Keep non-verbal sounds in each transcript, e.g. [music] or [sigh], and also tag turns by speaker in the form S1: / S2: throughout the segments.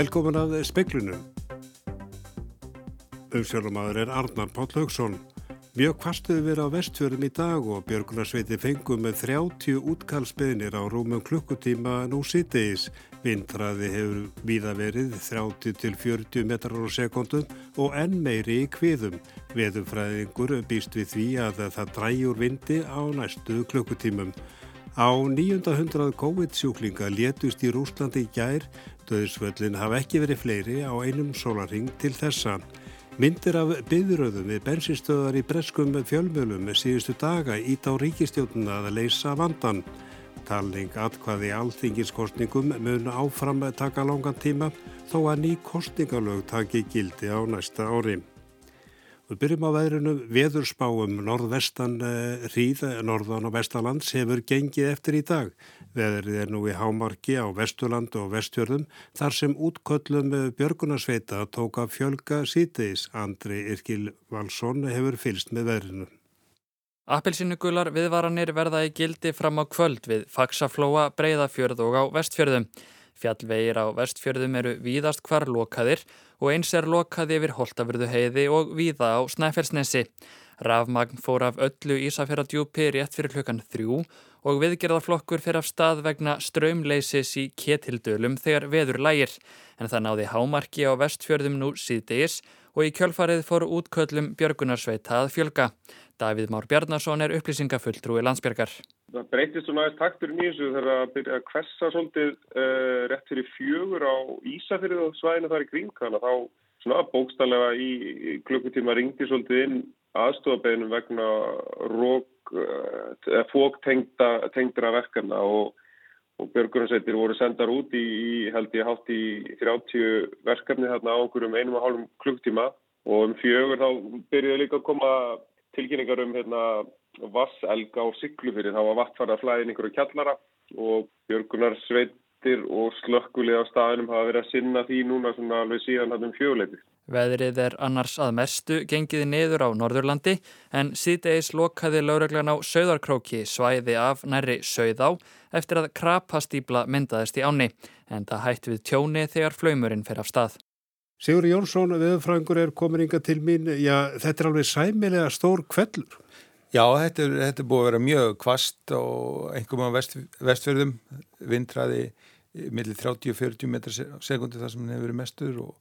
S1: Velkomin að speiklunum. Umsjólumadur er Arnar Páll Haugsson. Mjög kvastuði verið á vestfjörðum í dag og Björgunarsveiti fengum með 30 útkallsbeðnir á rúmum klukkutíma nú sítegis. Vindraði hefur víða verið 30 til 40 metrar á sekundum og enn meiri í kviðum. Veðumfræðingur býst við því að það dræjur vindi á næstu klukkutímum. Á 900 COVID-sjúklinga létust í Rúslandi í gær, döðsvöllin hafa ekki verið fleiri á einum sólaring til þessa. Myndir af byðröðum við bensinstöðar í breskum fjölmjölum síðustu daga ít á ríkistjónuna að leysa vandan. Talning atkvaði alþinginskostningum mun áfram taka langan tíma þó að ný kostningalög taki gildi á næsta ári. Við byrjum á veðrinu veðurspáum norðvestan hríð, norðan og vestalands hefur gengið eftir í dag. Veðrið er nú í hámarki á Vesturland og Vestjörðum þar sem útköllum Björgunarsveita tók að fjölga síteis. Andri Irkil Valsson hefur fylst með veðrinu.
S2: Appelsinugular viðvaranir verða í gildi fram á kvöld við Faxaflóa, Breiðafjörð og á Vestfjörðum. Fjallvegir á Vestfjörðum eru víðast hvar lokaðir og eins er lokaði yfir Holtavörðu heiði og víða á Snæfellsnesi. Rafmagn fór af öllu Ísafjörðadjúpi rétt fyrir klukkan þrjú og viðgerðarflokkur fyrir af stað vegna strömleisis í ketildölum þegar veður lægir. En það náði hámarki á Vestfjörðum nú síðdegis og í kjölfarið fór útköllum Björgunarsveita að fjölga. Davíð Már Bjarnason er upplýsingafulltrúi landsbjörgar.
S3: Það breytist svona aðeins takturinn í þessu þegar að byrja að kvessa svolítið uh, rétt fyrir fjögur á Ísafyrðu og svæðinu þar í kringkana. Þá svona bókstallega í, í klukkutíma ringdi svolítið inn aðstofabeginum vegna rók uh, fóktengdra verkefna og, og björgunarsveitir voru sendar út í, held ég, hátt í 30 verkefni þarna á okkur um einum og hálfum klukktíma og um fjögur þá byrjuði líka að koma tilkynningar um hérna, vasselga og syklufyrir. Það var vatnfara flæðin ykkur kjallara og björgunarsveitir og slökkulið á staðinum hafa verið að sinna því núna svona alveg síðan hann um fjöguleiti.
S2: Veðrið er annars að mestu gengiði niður á Norðurlandi en síðdeis lokaði lauruglan á Söðarkróki svæði af nærri Söðá eftir að krapastýbla myndaðist í áni en það hætti við tjóni þegar flaumurinn fer af stað.
S1: Sigur Jónsson, viðfrængur, er komin inga til mín. Já, þetta er alveg sæmilega stór kvellur.
S4: Já, þetta er, þetta er búið að vera mjög kvast og einhverjum á vest, vestfjörðum vindraði millir 30-40 metrar sekundi þar sem hann hefur verið mestur og,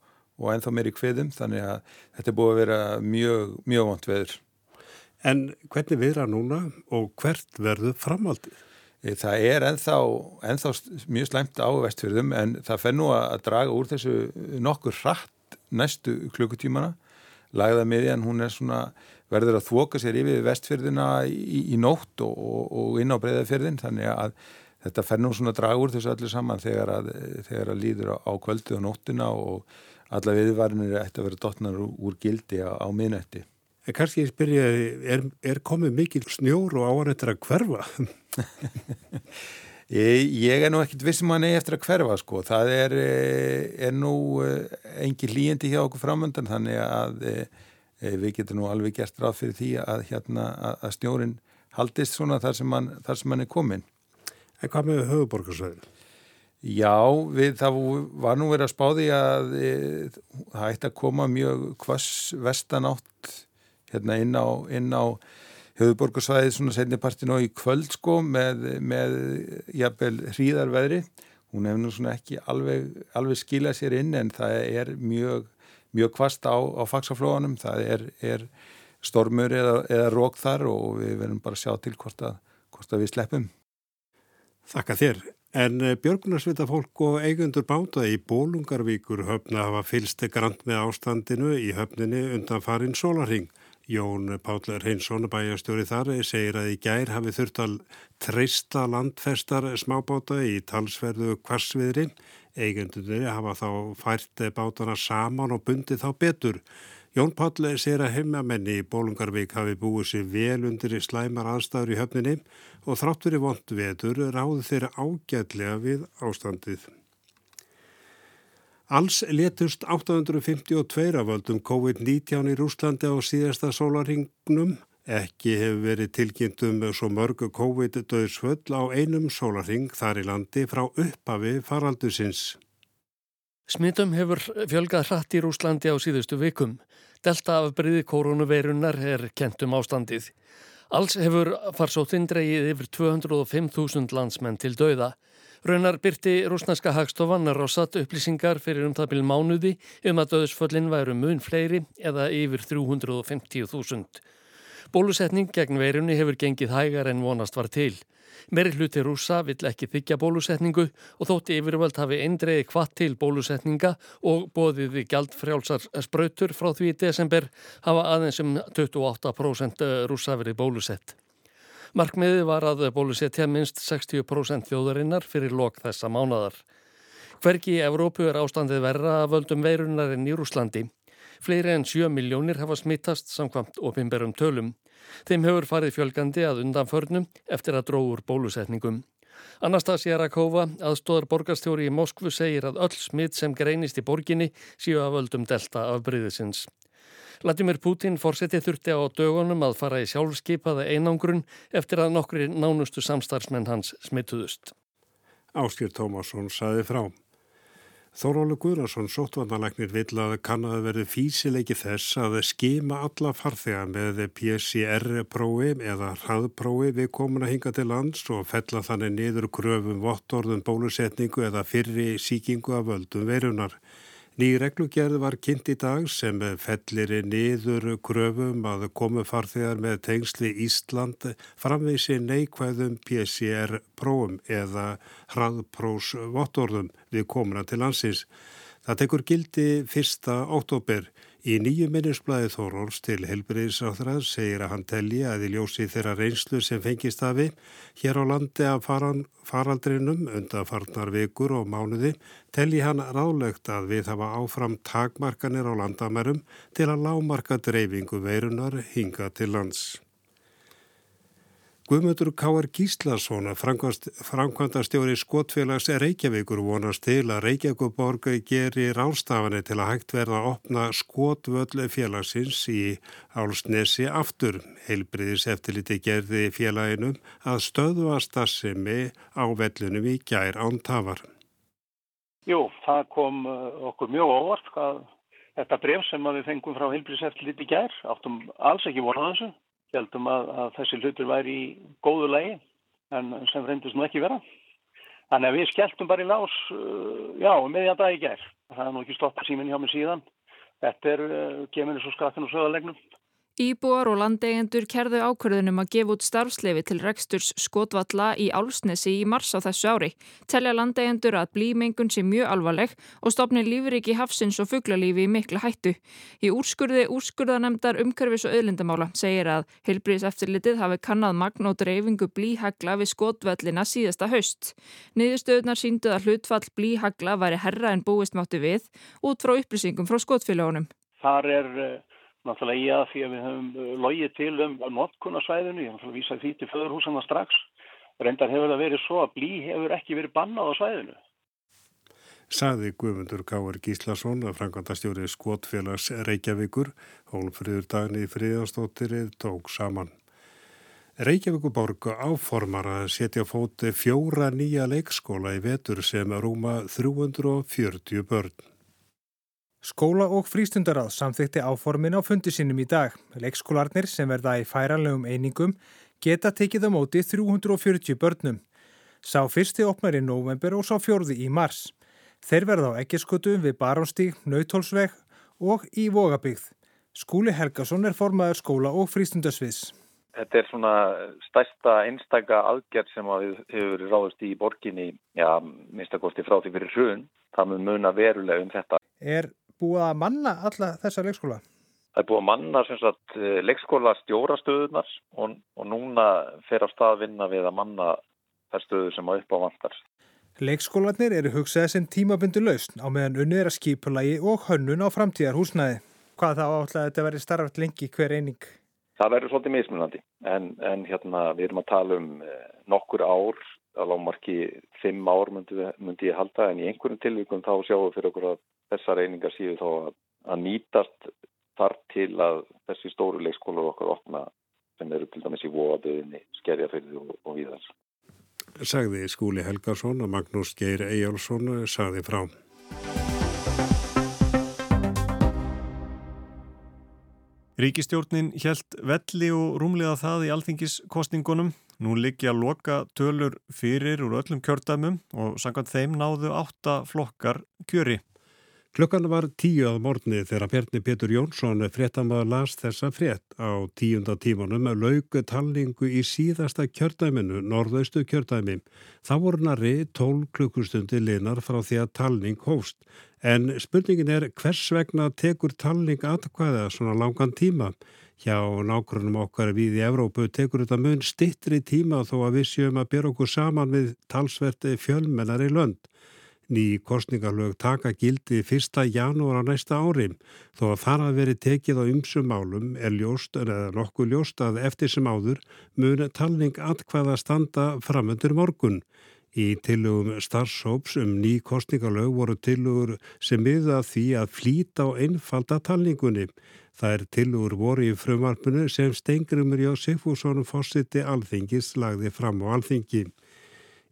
S4: og ennþá meiri kveðum, þannig að þetta er búið að vera mjög, mjög vant veður.
S1: En hvernig viðra núna og hvert verður framaldið?
S4: Það er ennþá, ennþá mjög slæmt á vestfjörðum en það fer nú að draga úr þessu nokkur hratt næstu klukkutímana. Lagða miðjan hún er svona verður að þoka sér yfir vestfjörðina í, í nótt og, og, og inn á breyðafjörðin þannig að þetta fer nú svona úr þessu allir saman þegar að, þegar að líður á, á kvöldu og nóttina og alla viðvarnir ætti að vera dotnar úr, gildi á, á miðnætti.
S1: En kannski ég spyrja, er, er komið mikil snjór og árættir að hverfa? [laughs]
S4: ég, ég er nú ekkit vissum að ney eftir að hverfa sko. Það er, er nú engi líendi hjá okkur framöndan þannig að við getum nú alveg gert ráð fyrir því að, hérna, að snjórin haldist svona þar sem hann, þar sem hann er komin.
S1: En hvað með höfuborgarsvæðinu?
S4: Já, við, það var nú verið að spáði að e, það ætti að koma mjög kvass vestanátt hérna inn á, inn á höfuborgarsvæðið svona setnipartin og í kvöld sko með, með jafnvel hríðarveðri. Hún hefur nú svona ekki alveg, alveg skilað sér inn en það er mjög, mjög kvast á, á faksaflóðanum. Það er, er stormur eða, eða rók þar og við verðum bara að sjá til hvort að, hvort að við sleppum.
S1: Þakka þér. En Björgunarsvita fólk og eigundur báta í Bólungarvíkur höfna hafa fylsti grant með ástandinu í höfninni undan farin sólarhing. Jón Páll Reynsson, bæjastjóri þar, segir að í gær hafi þurft að treysta landfestar smábáta í talsverðu kvassviðri. Eigendunir hafa þá fært bátana saman og bundið þá betur. Jón Páll segir að heimamenni í Bólungarvík hafi búið sér vel undir í slæmar aðstæður í höfninni og þrátt verið vond veður ráði þeirra ágætlega við ástandið. Alls letust 852 af völdum COVID-19 í Rúslandi á síðasta sólaringnum. Ekki hefur verið tilkynntum svo mörgu COVID-döðsföll á einum sólaring þar í landi frá upphafi faraldusins.
S5: Smittum hefur fjölgað hratt í Rúslandi á síðustu vikum. Delta afbríði koronaveirunar er kentum ástandið. Alls hefur farsóttinn dreyið yfir 205.000 landsmenn til dauða. Raunar byrti rúsnarska hagstofan rásatt upplýsingar fyrir um það byrjum mánuði um að döðsföllin væru mun fleiri eða yfir 350.000. Bólusetning gegn veirunni hefur gengið hægar en vonast var til. Meri hluti rúsa vill ekki þykja bólusetningu og þótti yfirvöld hafi eindreiði kvart til bólusetninga og bóðiði gjald frjálsar spröytur frá því í desember hafa aðeins um 28% rúsa verið bólusett. Markmiði var að bólusetja minst 60% þjóðarinnar fyrir lok þessa mánadar. Hverki í Evrópu er ástandið verra að völdum veirunar en í Rúslandi. Fleiri en 7 miljónir hafa smittast samkvamt opimberum tölum. Þeim hefur farið fjölgandi að undanförnum eftir að dróður bólusetningum. Anastasia Rakova, aðstóðar borgarstjóri í Moskvu, segir að öll smitt sem greinist í borginni síu að völdum delta af breyðisins. Vladimir Putin fórseti þurfti á dögunum að fara í sjálfskeipaða einangrun eftir að nokkri nánustu samstarfsmenn hans smittuðust.
S1: Áskýr Tómasson saði frá. Þórólu Guðnarsson sóttvarnalagnir vill að kannaði verið físileiki þess að skima alla farþega með PCR-prófi eða hraðprófi við komin að hinga til lands og fella þannig niður kröfum vottorðum bólusetningu eða fyrri síkingu af völdum verunar. Ný reglugerð var kynnt í dag sem fellir niður kröfum að komu farþegar með tengsli Ísland framveysi neikvæðum PCR-prófum eða hraðprósvottorðum við komuna til landsins. Það tekur gildi 1. ótóber. Í nýju minnisblæði Þóróls til helbriðisáþrað segir að hann telli að í ljósi þeirra reynslu sem fengist afi hér á landi af faran, faraldrinum undan farnar vikur og mánuði telli hann ráðlegt að við hafa áfram takmarkanir á landamærum til að lámarka dreifingu veirunar hinga til lands. Guðmöndur K.R. Gíslason, framkvæmdastjóri skotfélags Reykjavíkur vonast til að Reykjavíkuborg geri rástafanir til að hægt verða að opna skotvöll félagsins í Álsnesi aftur. Heilbriðis eftirliti gerði félaginum að stöðva stassimi á vellunum í gær án tafar.
S6: Jú, það kom uh, okkur mjög óvart þetta bref sem við fengum frá heilbriðis eftirliti gær áttum alls ekki vonað þessu heldum að, að þessi hlutur væri í góðu lagi en sem reyndist nú ekki vera. Þannig að við skelltum bara í lás, uh, já, meðjan um dag í gerð. Það er nú ekki stoppað síminn hjá mig síðan. Þetta er, uh, og skrattin og söðalegnum.
S7: Íbúar og landeigendur kerðu ákvörðunum að gefa út starfslefi til reksturs skotvalla í Álsnesi í mars á þessu ári. Telja landeigendur að blímengun sé mjög alvarleg og stopni lífriki hafsins og fugglalífi í miklu hættu. Í úrskurði úrskurðanemdar umkörfis og öðlindamála segir að heilbríðis eftirlitið hafi kannad magn og dreifingu blíhagla við skotvallina síðasta haust. Niðurstöðunar sínduð að hlutfall blíhagla væri herra en búist máttu við út frá upplýsingum frá skotfélagunum.
S6: Þar er eh, náttúrulega í að því að við höfum uh, logið til um notkunarsvæðinu, ég hann vísaði því til föðurhúsana strax, reyndar hefur það verið svo að blí hefur ekki verið bannað á svæðinu.
S1: Saði Guðmundur Káur Gíslason að frangandastjóri Skotfélags Reykjavíkur, hólfriður dagni í friðanstóttirið tók saman. Reykjavíkuborg áformar að setja fóti fjóra nýja leikskóla í vetur sem rúma 340 börn.
S8: Skóla og frístundarað samþykti áformin á fundi sínum í dag. Leikskólarnir sem verða í færanlegum einingum geta tekið á móti 340 börnum. Sá fyrsti opnar í november og sá fjörði í mars. Þeir verða á ekkeskutu við Barónstík, Nautólsveg og í Vogabíð. Skúli Helgason er formaður skóla og frístundarsviðs.
S9: Þetta er svona stærsta einstaka aðgerð sem að hefur ráðist í borginni, já, minnstakosti frá því fyrir hrun. Það mun muna verulega um þetta.
S8: Er búið að manna alla þessa leikskóla?
S9: Það er búið að manna sagt, eh, leikskóla stjórastöðunar og, og núna fer á stað vinna við að manna þær stöður sem á upp á vantar.
S8: Leikskólanir eru hugsaði sem tímabundu lausn á meðan unnið er að skipulagi og hönnun á framtíðarhúsnaði. Hvað þá átlað að þetta verði starfart lengi hver eining?
S9: Það verður svolítið mismunandi en, en hérna við erum að tala um eh, nokkur ár að lámarki fimm ár myndi, myndi ég halda en í einhverjum tilvíkum þá sjáum við fyrir okkur að þessar einingar síðu þá að, að nýtast þar til að þessi stóru leikskólar okkar opna sem eru til dæmis í voðabiðinni, skerjafyrði og, og víðar.
S1: Sagði skúli Helgarsson og Magnús Geir Eyjálsson sagði frá.
S10: Ríkistjórnin helt velli og rúmlega það í alþingiskostningunum. Nú liggja loka tölur fyrir úr öllum kjördæmum og sangant þeim náðu átta flokkar kjöri.
S1: Klukkan var tíu að morgni þegar Bjarni Petur Jónsson fréttamaður las þessa frétt á tíunda tímanum lauku talningu í síðasta kjördæminu, norðaustu kjördæmi. Það voru nari 12 klukkustundi linar frá því að talning hófst. En spurningin er hvers vegna tekur talning aðkvæða svona langan tíma? Hjá nákvæmum okkar við í Evrópu tekur þetta mun stittri tíma þó að við séum að byrja okkur saman við talsverti fjölmennar í lönd. Ný kostningarlög taka gildi 1. janúar á næsta ári. Þó að það að veri tekið á ymsum málum er ljóst, eða nokkuð ljóst að eftir sem áður mun talning atkvaða standa framöndur morgun. Í tillögum starfsóps um ný kostningarlög voru tillögur sem miða því að flýta á einfalda talningunni. Það er tillögur voru í frumarpunu sem Stengrumur Jósefússon fórsiti alþingis lagði fram á alþingi.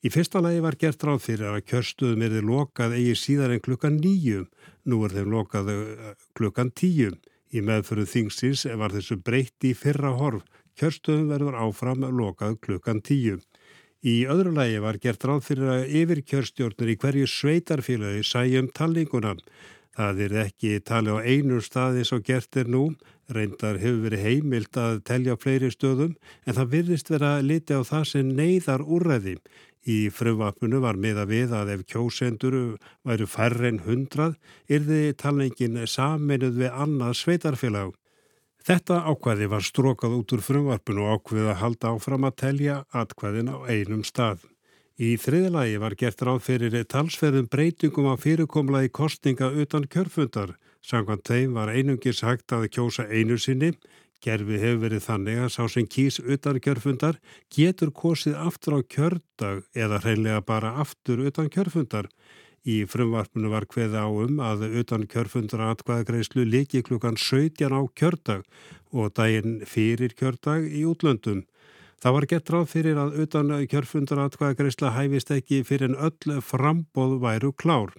S1: Í fyrsta lagi var gert ráð fyrir að kjörstuðum erði lokað eigi síðar en klukkan nýju. Nú er þeim lokað eh, klukkan tíu. Í meðföru þingsins var þessu breytt í fyrra horf. Kjörstuðum verður áfram lokað klukkan tíu. Í öðru lagi var gert ráð fyrir að yfir kjörstjórnur í hverju sveitarfélagi sæjum talninguna. Það er ekki tali á einu staði svo gert er nú. Reyndar hefur verið heimilt að telja fleiri stöðum en það virðist vera liti á það sem neyðar úrræði. Í frumvapunu var miða við að ef kjósendur væru færre en hundrað yrði talningin saminuð við annað sveitarfélag. Þetta ákvæði var strókað út úr frumvapunu og ákveði að halda áfram að telja atkvæðin á einum stað. Í þriðlagi var gert ráð fyrir talsferðum breytingum á fyrirkomlaði kostninga utan kjörfundar. Samkvæmt þeim var einungis hægt að kjósa einu sinni Gerfi hefur verið þannig að sá sem kýs utan kjörfundar getur kosið aftur á kjördag eða hreinlega bara aftur utan kjörfundar. Í frumvarpinu var hveð á um að utan kjörfundar atkvæðagreyslu líki klukkan 17 á kjördag og daginn fyrir kjördag í útlöndum. Það var gett ráð fyrir að utan kjörfundar atkvæðagreysla hæfist ekki fyrir en öll frambóð væru klár.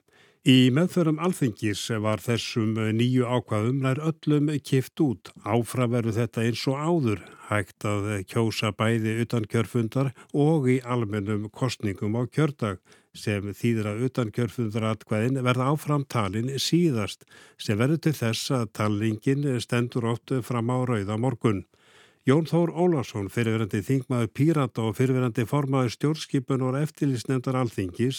S1: Í meðförum alþengis var þessum nýju ákvaðum nær öllum kift út. Áfram verður þetta eins og áður, hægt að kjósa bæði utan kjörfundar og í almennum kostningum á kjördag sem þýðir að utan kjörfundaratkvæðin verða áfram talin síðast sem verður til þess að talningin stendur ótt fram á rauða morgun. Jón Þór Ólarsson, fyrirverandi þingmaður Pírata og fyrirverandi formaður stjórnskipun og eftirlýsnefndar alþingis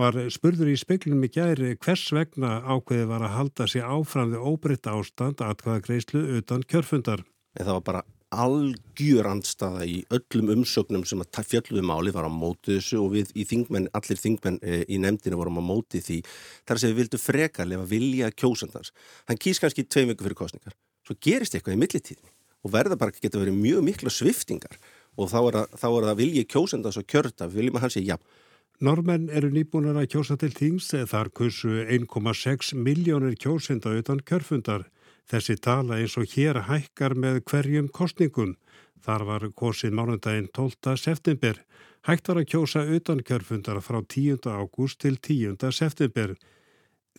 S1: var spurður í speklunum í gæri hvers vegna ákveði var að halda sig áfram við óbreytta ástand aðkvaða greiðslu utan kjörfundar.
S11: Það var bara algjör andstaða í öllum umsögnum sem að fjalluðu máli var á móti þessu og við í þingmenn, allir þingmenn e, í nefndinu vorum á móti því þar sem við vildum frekarlega vilja kjósandans. Hann kýs kannski tvei viku fyrir kostningar. Svo gerist eitthvað í millitíðin og verða bara geta verið mjög mikla sviftingar og þá er það, þá er það vilji kjósandans og kjörta, við viljum að hann sé jafn
S1: Normenn eru nýbúinir að kjósa til þings eða þar kursu 1,6 miljónir kjósenda utan kjörfundar. Þessi tala eins og hér hækkar með hverjum kostningum. Þar var kosin mánundaginn 12. september. Hægt var að kjósa utan kjörfundar frá 10. ágúst til 10. september.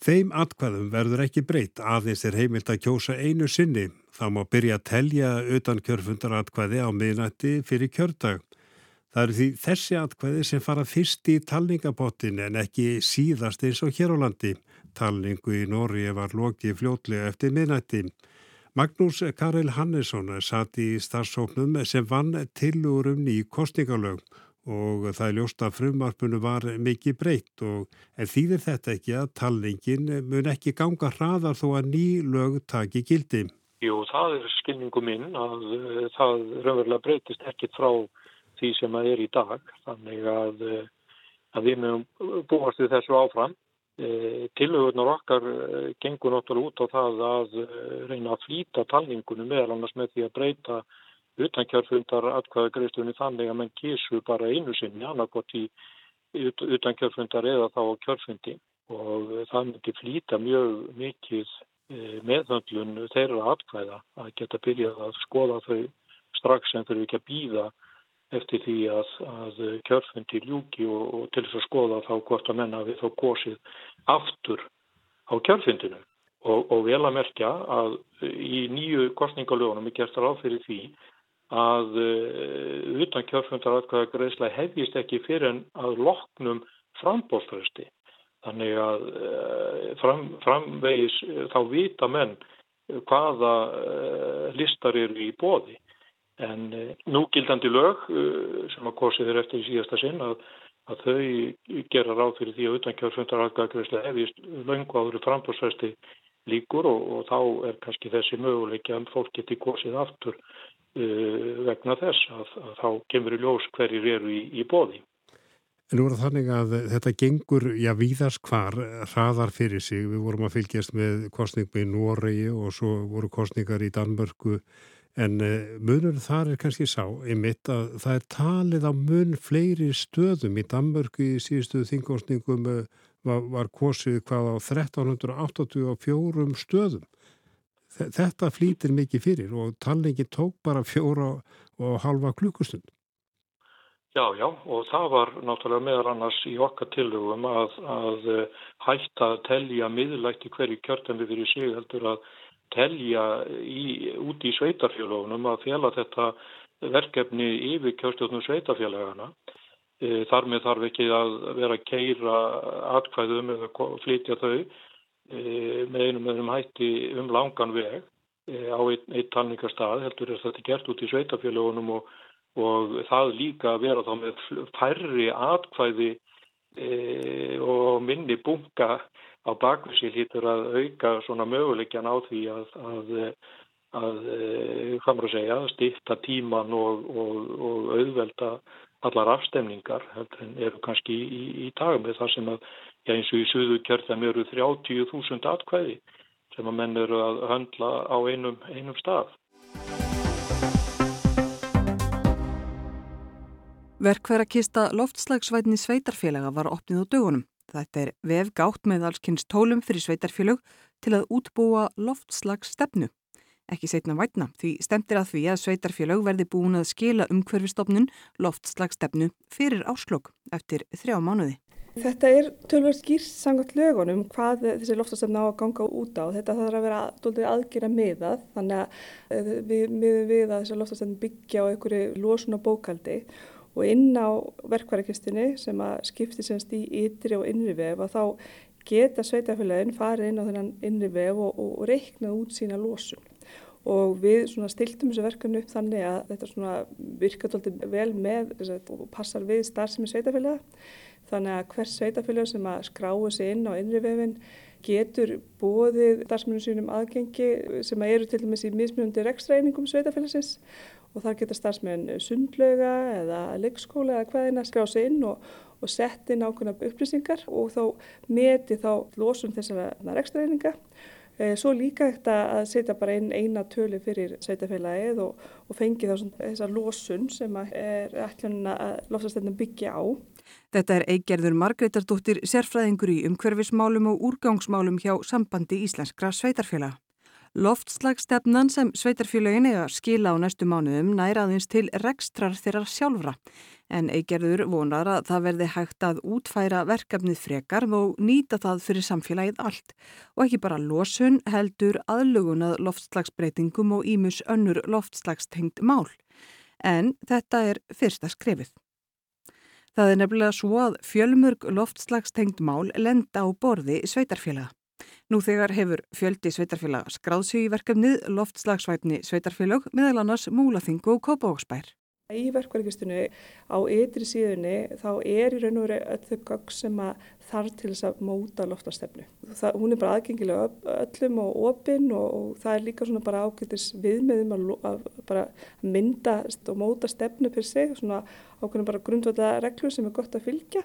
S1: Þeim atkvæðum verður ekki breytt aðeins er heimilt að kjósa einu sinni. Það má byrja að telja utan kjörfundar atkvæði á miðnætti fyrir kjördag. Það eru því þessi atkvæði sem fara fyrst í talningapottin en ekki síðast eins og hér á landi. Talningu í Nóri var lokið fljótlega eftir minnætti. Magnús Karel Hannesson satt í starfsóknum sem vann tilugur um ný kostningalög og það er ljóst að frumarpunum var mikið breytt og en þýðir þetta ekki að talningin mun ekki ganga hraðar þó að ný lög taki gildi.
S12: Jú, það er skilningu minn að eh, það raunverulega breytist ekkit frá því sem það er í dag þannig að, eh, að við mögum búast við þessu áfram e, tilhugurnar okkar gengur náttúrulega út á það að reyna að flýta talningunum meðal annars með því að breyta utan kjörfundar atkvæðagreifstunni þannig að mann kísu bara einu sinni annarkot í utan kjörfundar eða þá kjörfundi. Og það myndi flýta mjög mikið e, meðhöndlun þeirra atkvæða að geta byrjað að skoða þau strax en þurfi ekki að býða eftir því að, að kjörfundi ljúki og, og til þess að skoða þá hvort að menna við þá gósið aftur á kjörfundinu. Og, og vel að merkja að í nýju kostningalögunum er gert ráð fyrir því að uh, utan kjörfundar aðkvæða greiðsla hefjist ekki fyrir en að loknum frambóðsfrösti. Þannig að uh, fram, framvegis uh, þá vita menn hvaða listar eru í bóði. En núgildandi lög sem að korsið er eftir í síðasta sinn að, að þau gera ráð fyrir því að utan kjörfundar aðkvæða greiðsla hefjist löngu áður frambóðsfrösti líkur og, og þá er kannski þessi möguleiki að fólk geti korsið aftur vegna þess að, að þá kemur í ljós hverjir eru í, í bóði.
S1: En nú er það þannig að þetta gengur, já, víðast hvar hraðar fyrir sig. Við vorum að fylgjast með kostningum í Noregi og svo voru kostningar í Danmörku en uh, munur þar er kannski sá einmitt að það er talið á mun fleiri stöðum í Danmörku í síðustu þingkostningum uh, var, var kosið hvað á 1384 stöðum. Þetta flýtir mikið fyrir og talningi tók bara fjóra og halva klukkustund.
S12: Já, já, og það var náttúrulega meðal annars í okkar tilhugum að, að eh, hætta að telja miðlægt í hverju kjörtemi fyrir sig heldur að telja í, út í sveitarfélagunum að fjela þetta verkefni yfir kjörstjóðnum sveitarfélagana. Eh, þar með þarf ekki að vera að keira atkvæðum eða flytja þau einum með einum hætti um langan veg e, á einn ein talningarstað heldur er þetta gert út í sveitafélagunum og, og það líka að vera þá með færri atkvæði e, og minni bunga á bakvísi lítur að auka svona möguleikjan á því að, að, að að segja, stifta tíman og, og, og auðvelda allar afstemningar heldur en eru kannski í, í, í dag með það sem að eins og í suðu kjörðum eru 30.000 atkvæði sem að menn eru að höndla á einum, einum stað.
S13: Verkværakista loftslagsvætni sveitarfélaga var opnið á dögunum. Þetta er vef gátt með allskynns tólum fyrir sveitarfélag til að útbúa loftslagsstefnu. Ekki setna vætna því stemtir að því að sveitarfélag verði búin að skila umhverfistofnun loftslagsstefnu fyrir áslokk eftir þrjá mánuði.
S14: Þetta er tölverð skýrt sangat lögunum hvað þessi loftastefna á að ganga út á. Þetta þarf að vera doldið aðgjera miðað þannig að eh, við miðum við að þessi loftastefna byggja á einhverju losuna bókaldi og inn á verkværakistinni sem að skipti semst í ytri og innri vef og þá geta sveitafélagin farið inn á þennan innri vef og, og reiknað út sína losun. Og við stiltum þessu verkefni upp þannig að þetta virkar doldið vel með og passar við starfsemi sveitafélaga. Þannig að hvers sveitafélag sem að skráu sig inn á innrivefin getur bóðið starfsmennum sínum aðgengi sem að eru til dæmis í mismunandi rekstreiningum sveitafélagsins og þar geta starfsmenn sundlöga eða leikskóla eða hvaðina skrá sig inn og, og sett inn ákveðna upplýsingar og þá meti þá losum þessara rekstreininga. Eh, svo líka þetta að setja bara inn eina tölu fyrir sveitafélagið og, og fengi þá þessar losun sem er ætlunna að lofstastefnum byggja á.
S13: Þetta er eigerður Margreitardóttir sérfræðingur í umhverfismálum og úrgangsmálum hjá sambandi íslenskra sveitarfélag. Loftslagstefnan sem sveitarfélagin að skila á næstu mánuðum næraðins til rekstrar þeirra sjálfra en eigerður vonar að það verði hægt að útfæra verkefnið frekar og nýta það fyrir samfélagið allt og ekki bara losun heldur aðlugunað loftslagsbreytingum og ímus önnur loftslagstengt mál. En þetta er fyrsta skrefið. Það er nefnilega svo að fjölmörg loftslagstengt mál lenda á borði sveitarfélaga. Nú þegar hefur fjöldi sveitarfélaga skráðsug í verkefnið loftslagsvætni sveitarfélag meðal annars Múlaþingu og Kópavóksbær.
S14: Í verkverkistunni á ytri síðunni þá er í raun og veru öll þau gögg sem þarf til þess að móta loftastefnu. Það, hún er bara aðgengilega öllum og opinn og, og það er líka svona bara ákveldis viðmiðum að, að mynda og móta stefnu per sig, svona ákveðin bara grundvölda reglur sem er gott að fylgja.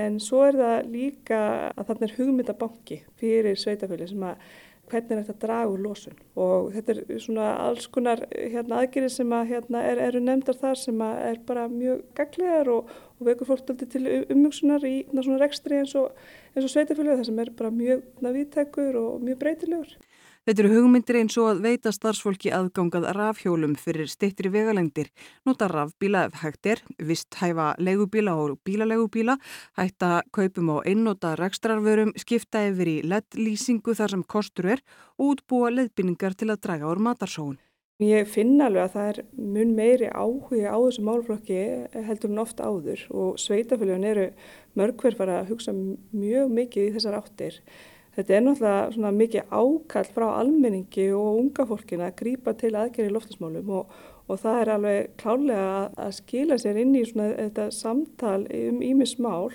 S14: En svo er það líka að þarna er hugmyndabanki fyrir sveitafjöli sem að hvernig er þetta úr losun og þetta er svona alls konar hérna, aðgerið sem að, hérna, er, eru nefndar þar sem er bara mjög gaglegar og, og vekur fólk til ummjöksunar í svona rekstri eins og, og sveitafélög þar sem er bara mjög viðtækur og mjög breytilegur.
S13: Þetta eru hugmyndir eins og að veita starfsfólki aðgangað rafhjólum fyrir stittri vegalengdir, nota rafbíla ef hægt er, vist hæfa legubíla og bílalegubíla, hætta kaupum á einnota rekstrarvörum, skipta yfir í LED-lýsingu þar sem kostur er og útbúa leðbynningar til að draga úr matarsóun.
S14: Ég finna alveg að það er mun meiri áhuga á þessu málflokki heldur en ofta áður og sveitafélagin eru mörgverð fara að hugsa mjög mikið í þessar áttir. Þetta er náttúrulega mikið ákall frá almenningi og unga fólkina að grýpa til aðgerri loftasmálum og, og það er alveg klálega að, skila sér inn í svona, þetta samtal um ímis mál.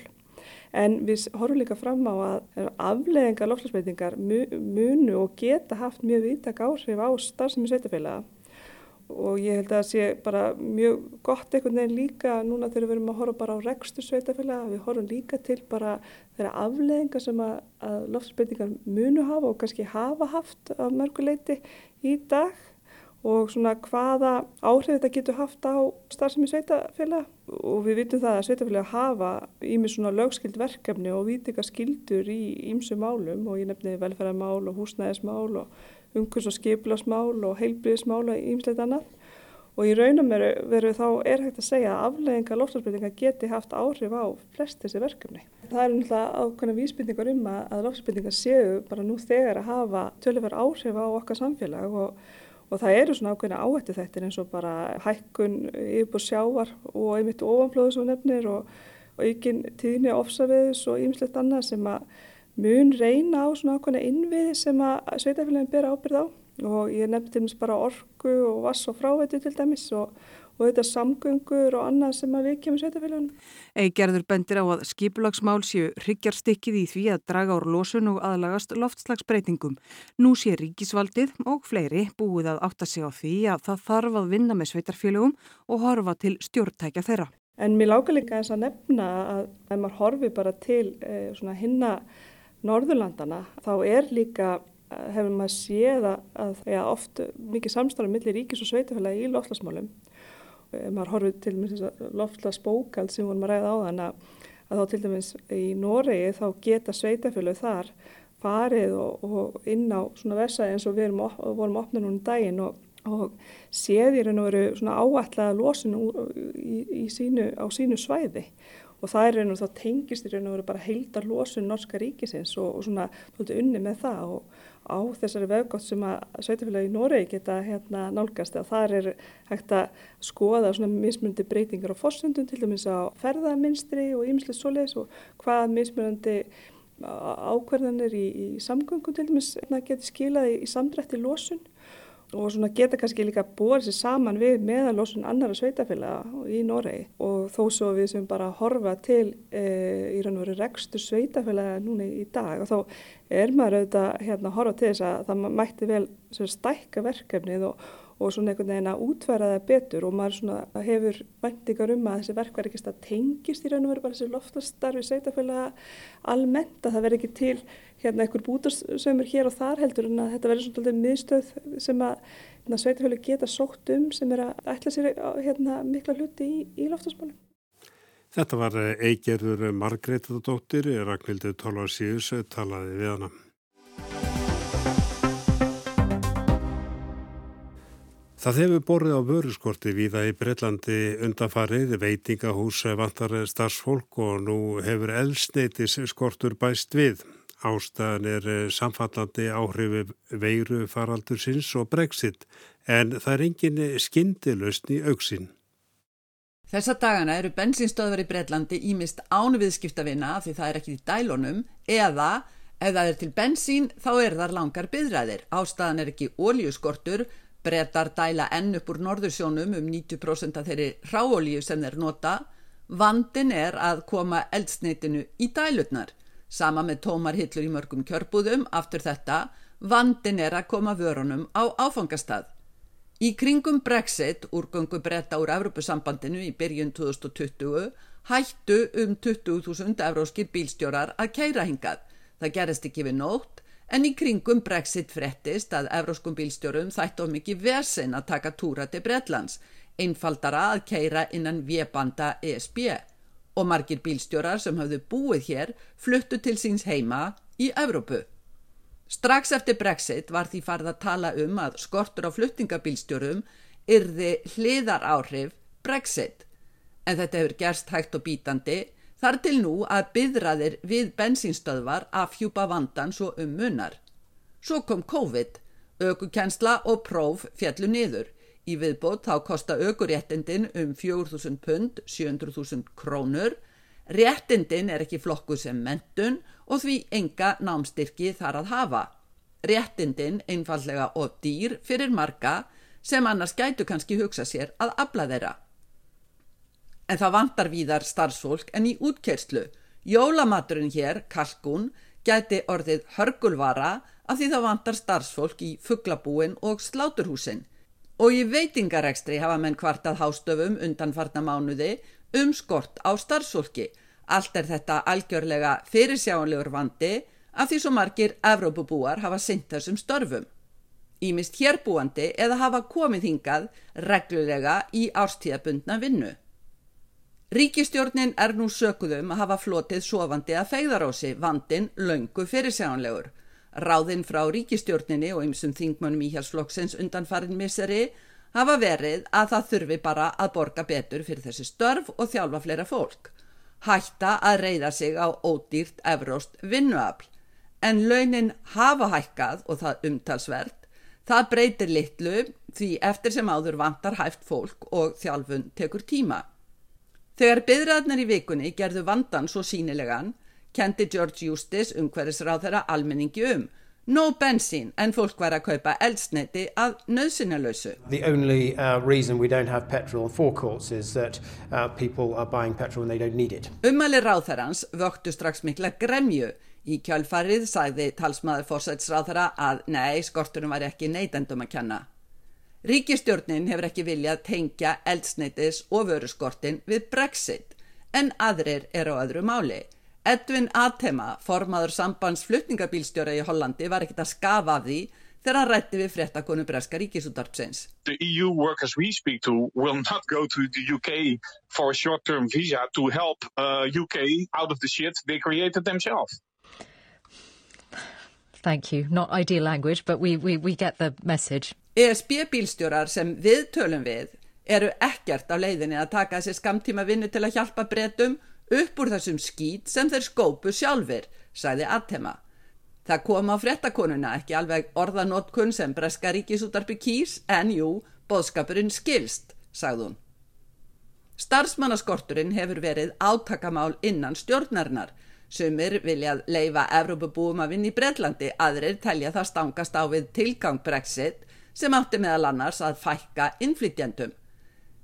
S14: En við horfum líka fram á að afleðingar loftasmeitingar munu og geta haft mjög viðtak áhrif á starfsemi sveitafélaga og ég held að það sé bara mjög gott einhvern veginn líka núna þegar við verum að horfa bara á rekstur sveitafélag við horfum líka til bara þeirra afleðingar sem að, að loftsbreytingar munu hafa og kannski hafa haft af mörguleiti í dag og svona hvaða áhrif þetta getur haft á starfsemi sveitafélag og við vitum það að sveitafélag hafa ímið svona lögskild verkefni og vitika skildur í ímsu málum og ég nefni velferðarmál og húsnæðismál og umhvers og skiplasmál og heilbríðismál og ímsleit annað og í raunum veru þá er hægt að segja að aflegginga lofslagsbreytinga geti haft áhrif á flest þessi verkefni. Það er náttúrulega ákveðna vísbyrningar um að, lofslagsbreytinga séu bara nú þegar að hafa tölurverð áhrif á okkar samfélag og, og það eru svona ákveðna áhættu þettir eins og bara hækkun yfirbúr sjávar og einmitt ofanflóðu svo nefnir og, og aukinn tíðni ofsaveðis og ímslegt annað sem að mun reyna á svona ákveðna innviði sem að sveitafélagin ber ábyrð á og ég nefndi til dæmis bara orku og vass og fráveitu til dæmis og, og þetta samgöngur og annað sem að við kemur sveitafélagunum.
S13: Eigerður bendir á að skipulagsmál séu hryggjarstykkið í því að draga úr losun og aðlagast loftslagsbreytingum. Nú sé ríkisvaldið og fleiri búið að átta sig á því að það þarf að vinna með sveitarfélagum og horfa til stjórntækja þeirra.
S14: En mér láka líka eins að nefna að ef maður horfi bara til eh, hinna Norðurlandana þá er líka, eh, hefur maður séð að er oft mikið samstæðan millir ríkis og sveitafélagi í loftlasmálum. Maður horfið til loftlasbókald sem vorum að ræða á þann að, þá til dæmis í Noregi þá geta sveitafélagi þar farið og, og inn á svona versaði eins og við erum, vorum opnað núna um daginn og, og séð í raun og veru svona áallega losinu í, í sínu, á sínu svæði og það er raun og þá tengist í raun og veru bara heildar losun norska ríkisins og, og svona unni með það og á þessari vefgátt sem að sveitafélagi í Noregi geta hérna nálgast að það er hægt að skoða svona mismunandi breytingar á fórsöndum til dæmis á ferðaminstri og ýmislega svoleiðis og hvað mismunandi ákverðanir í, í samgöngum til dæmis hérna, getur skilað í, í samdrætti losun og svona geta kannski líka búið sér saman við meðalósun annara sveitafélaga í Noregi. Og þó svo við sem bara horfa til e, í raun og veru rekstur sveitafélaga núna í dag og þá er maður auðvitað hérna að horfa til þess að það mætti vel stækka verkefnið og, og svona einhvern veginn að útværa það betur og maður svona hefur væntingar um að þessi verkværi ekki stað tengist í raun og veru bara þessi loftastarfi sveitafélaga almennt að það verði ekki til hérna einhver bútarsömmur hér og þar heldur en að þetta verði svona miðstöð sem að hérna, sveitafélag geta sótt um sem er að ætla sér hérna, mikla hluti í, í loftasmálum.
S1: Þetta var eigerður Margretadóttir, Ragnhildur Tólarsíus talaði við hana. Það hefur borðið á vöruskorti viða í Breitlandi undanfarið, veitingahús vantar starfsfólk og nú hefur elsneitis skortur bæst við. Ástæðan er samfallandi áhrifu veiru faraldur sinns og brexit en það er engin skindilust í auksinn.
S15: Þessa dagana eru bensinstöðvar í Breitlandi ímist ánu viðskiptavina því það er ekki í dælunum eða ef það er til bensín þá er þar langar byðræðir. Ástæðan er ekki óljuskortur Bretar dæla enn upp úr norðursjónum um 90% af þeirri ráolíu sem þeir nota. Vandin er að koma eldsneitinu í dælutnar. Sama með tómar hillur í mörgum kjörbúðum, aftur þetta, vandin er að koma vörunum á áfangastað. Í kringum Brexit, úrgöngu breyta úr Evropasambandinu í byrjun 2020, hættu um 20.000 evróskir bílstjórar að keira hingað. Það gerist ekki við nótt, en í kringum Brexit frettist að evróskum bílstjórum þætt of mikið vesen að taka túra til Bretlands, einfaldara að keira innan viebanda ESB og margir bílstjórar sem hafðu búið hér fluttu til síns heima í Evrópu. Strax eftir Brexit var því farið að tala um að skortur á fluttingabílstjórum yrði hliðar áhrif Brexit, en þetta hefur gerst hægt og bítandi Þar til nú að byðraðir við bensínstöðvar að fjúpa vandan svo um munnar. Svo kom COVID, aukukensla og próf fjallu niður. Í viðbót þá kosta aukuréttindin um 4.000 pund, 700.000 krónur. Réttindin er ekki flokku sem mentun og því enga námstyrki þar að hafa. Réttindin einfallega og dýr fyrir marga sem annars gætu kannski hugsa sér að abla þeirra en það vantar víðar starfsfólk en í útkerslu. Jólamaturinn hér, kalkun, gæti orðið hörgulvara af því það vantar starfsfólk í fugglabúin og sláturhúsin. Og í veitingarekstri hafa menn kvartað hástöfum undan farna mánuði um skort á starfsfólki. Allt er þetta algjörlega fyrirsjáanlegur vandi af því svo margir Evrópubúar hafa synt þessum störfum. Ímist hérbúandi eða hafa komið hingað reglulega í árstíðabundna vinnu. Ríkistjórnin er nú sökuðum að hafa flotið sofandi að feyðarósi vandin löngu fyrirsjánlegur. Ráðinn frá ríkistjórninni og ymsum þingmönum íhjálpsflokksins undan farin miseri hafa verið að það þurfi bara að borga betur fyrir þessi störf og þjálfa fleira fólk. Hætta að reyða sig á ódýrt evróst vinnuafl. En launin hafa hækkað og það umtalsvert. Það breytir litlu því eftir sem áður vantar hæft fólk og þjálfun tekur tíma. Þegar byðraðnar í vikunni gerðu vandan svo sínilegan, kendi George Eustace umhverfisráð þeirra almenningi um. No bensín en fólk væri að kaupa eldsneiti að nöðsynalösu.
S16: The only uh, reason we don't have petrol on forecourts is that uh, people are buying petrol and they don't need it.
S15: Umali ráðherrans vöktu strax mikla gremju. Í kjálfarið sagði talsmaður fórsætsráðherra að nei, skorturum var ekki neytendum að kenna. Ríkistjórnin hefur ekki viljað tengja eldsneitis og vöruskortin við Brexit en aðrir er á öðru máli. Edvin Atema, formaður sambandsflutningabílstjóra í Hollandi, var ekkit að skafa af því þegar hann rætti við fréttakonu Breska ríkisútarpsins.
S17: The
S18: Thank you. Not ideal language, but we, we, we get the message.
S15: ESB bílstjórar sem við tölum við eru ekkert á leiðinni að taka þessi skamtíma vinnu til að hjálpa breytum upp úr þessum skýt sem þeir skópu sjálfur, sæði Atema. Það kom á frettakonuna ekki alveg orðanótkun sem Breska ríkisútarpi kýrs en jú, boðskapurinn skilst, sagði hún. Starfsmannaskorturinn hefur verið átakamál innan stjórnarinnar. Sumir viljað leifa Evrópabúum að vinna í Breitlandi, aðrir telja það stangast á við tilgang Brexit sem átti meðal annars að fækka innflytjendum.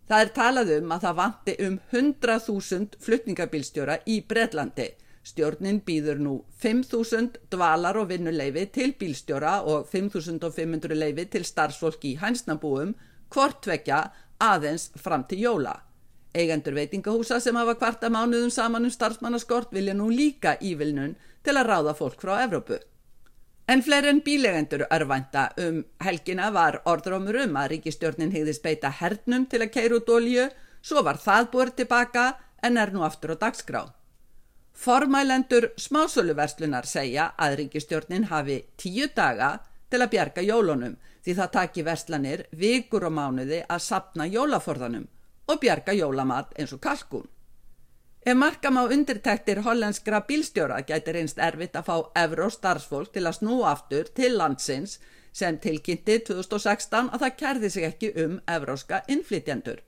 S15: Það er talað um að það vanti um 100.000 flutningabilstjóra í Breitlandi. Stjórnin býður nú 5.000 dvalar og vinnuleifi til bílstjóra og 5.500 leifi til starfsfólk í hænsnabúum, hvort tvekja aðeins fram til jóla. Eigendur veitingahúsa sem hafa kvarta mánuðum saman um starfsmannaskort vilja nú líka ívilnun til að ráða fólk frá Evrópu. En fleiri en bílegendur örvænta um helgina var orðrómur um að ríkistjórnin hegðist beita hernum til að keira út olju, svo var það búið tilbaka en er nú aftur á dagskrá. Formælendur smásöluverslunar segja að ríkistjórnin hafi tíu daga til að bjarga jólunum því það taki verslanir vikur og mánuði að sapna jólaforðanum og bjarga jólamat eins og kalkun. Ef markam á undirtæktir hollenskra bílstjóra gæti reynst erfitt að fá evró starfsfólk til að snú aftur til landsins sem tilkynnti 2016 að það kærði sig ekki um evróska innflytjendur.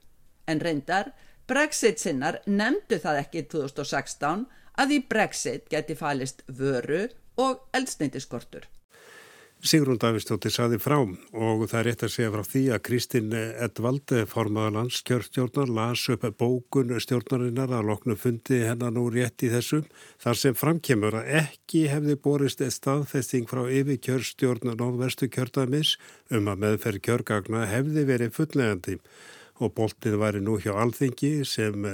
S15: En reyndar, Brexit sinnar nefndu það ekki 2016 að í Brexit geti falist vöru og eldsneitiskortur.
S1: Sigrún Davistóttir saði frá og það er rétt að segja frá því að Kristinn Edvald, formaður landskjörstjórnar, las upp bókun stjórnarinnar að loknu fundi hennar nú rétt í þessu þar sem framkemur að ekki hefði borist staðfesting frá yfirkjörstjórnar Norðvestu kjördamis um að meðferð kjörgagna hefði verið fulllegandi og boltin væri nú hjá alþingi sem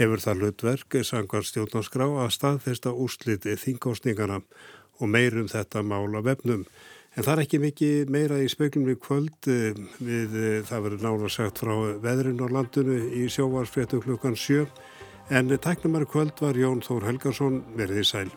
S1: hefur það hlutverk sangvar stjórnarskrá að staðfesta úrsliti þingkostningana og meirum þetta mála vefnum. En það er ekki mikið meira í speklum í kvöld eh, við það verður nána sagt frá veðrin á landinu í sjóvarsfréttum klukkan sjö en tæknumar kvöld var Jón Þór Helgarsson verðið sæl.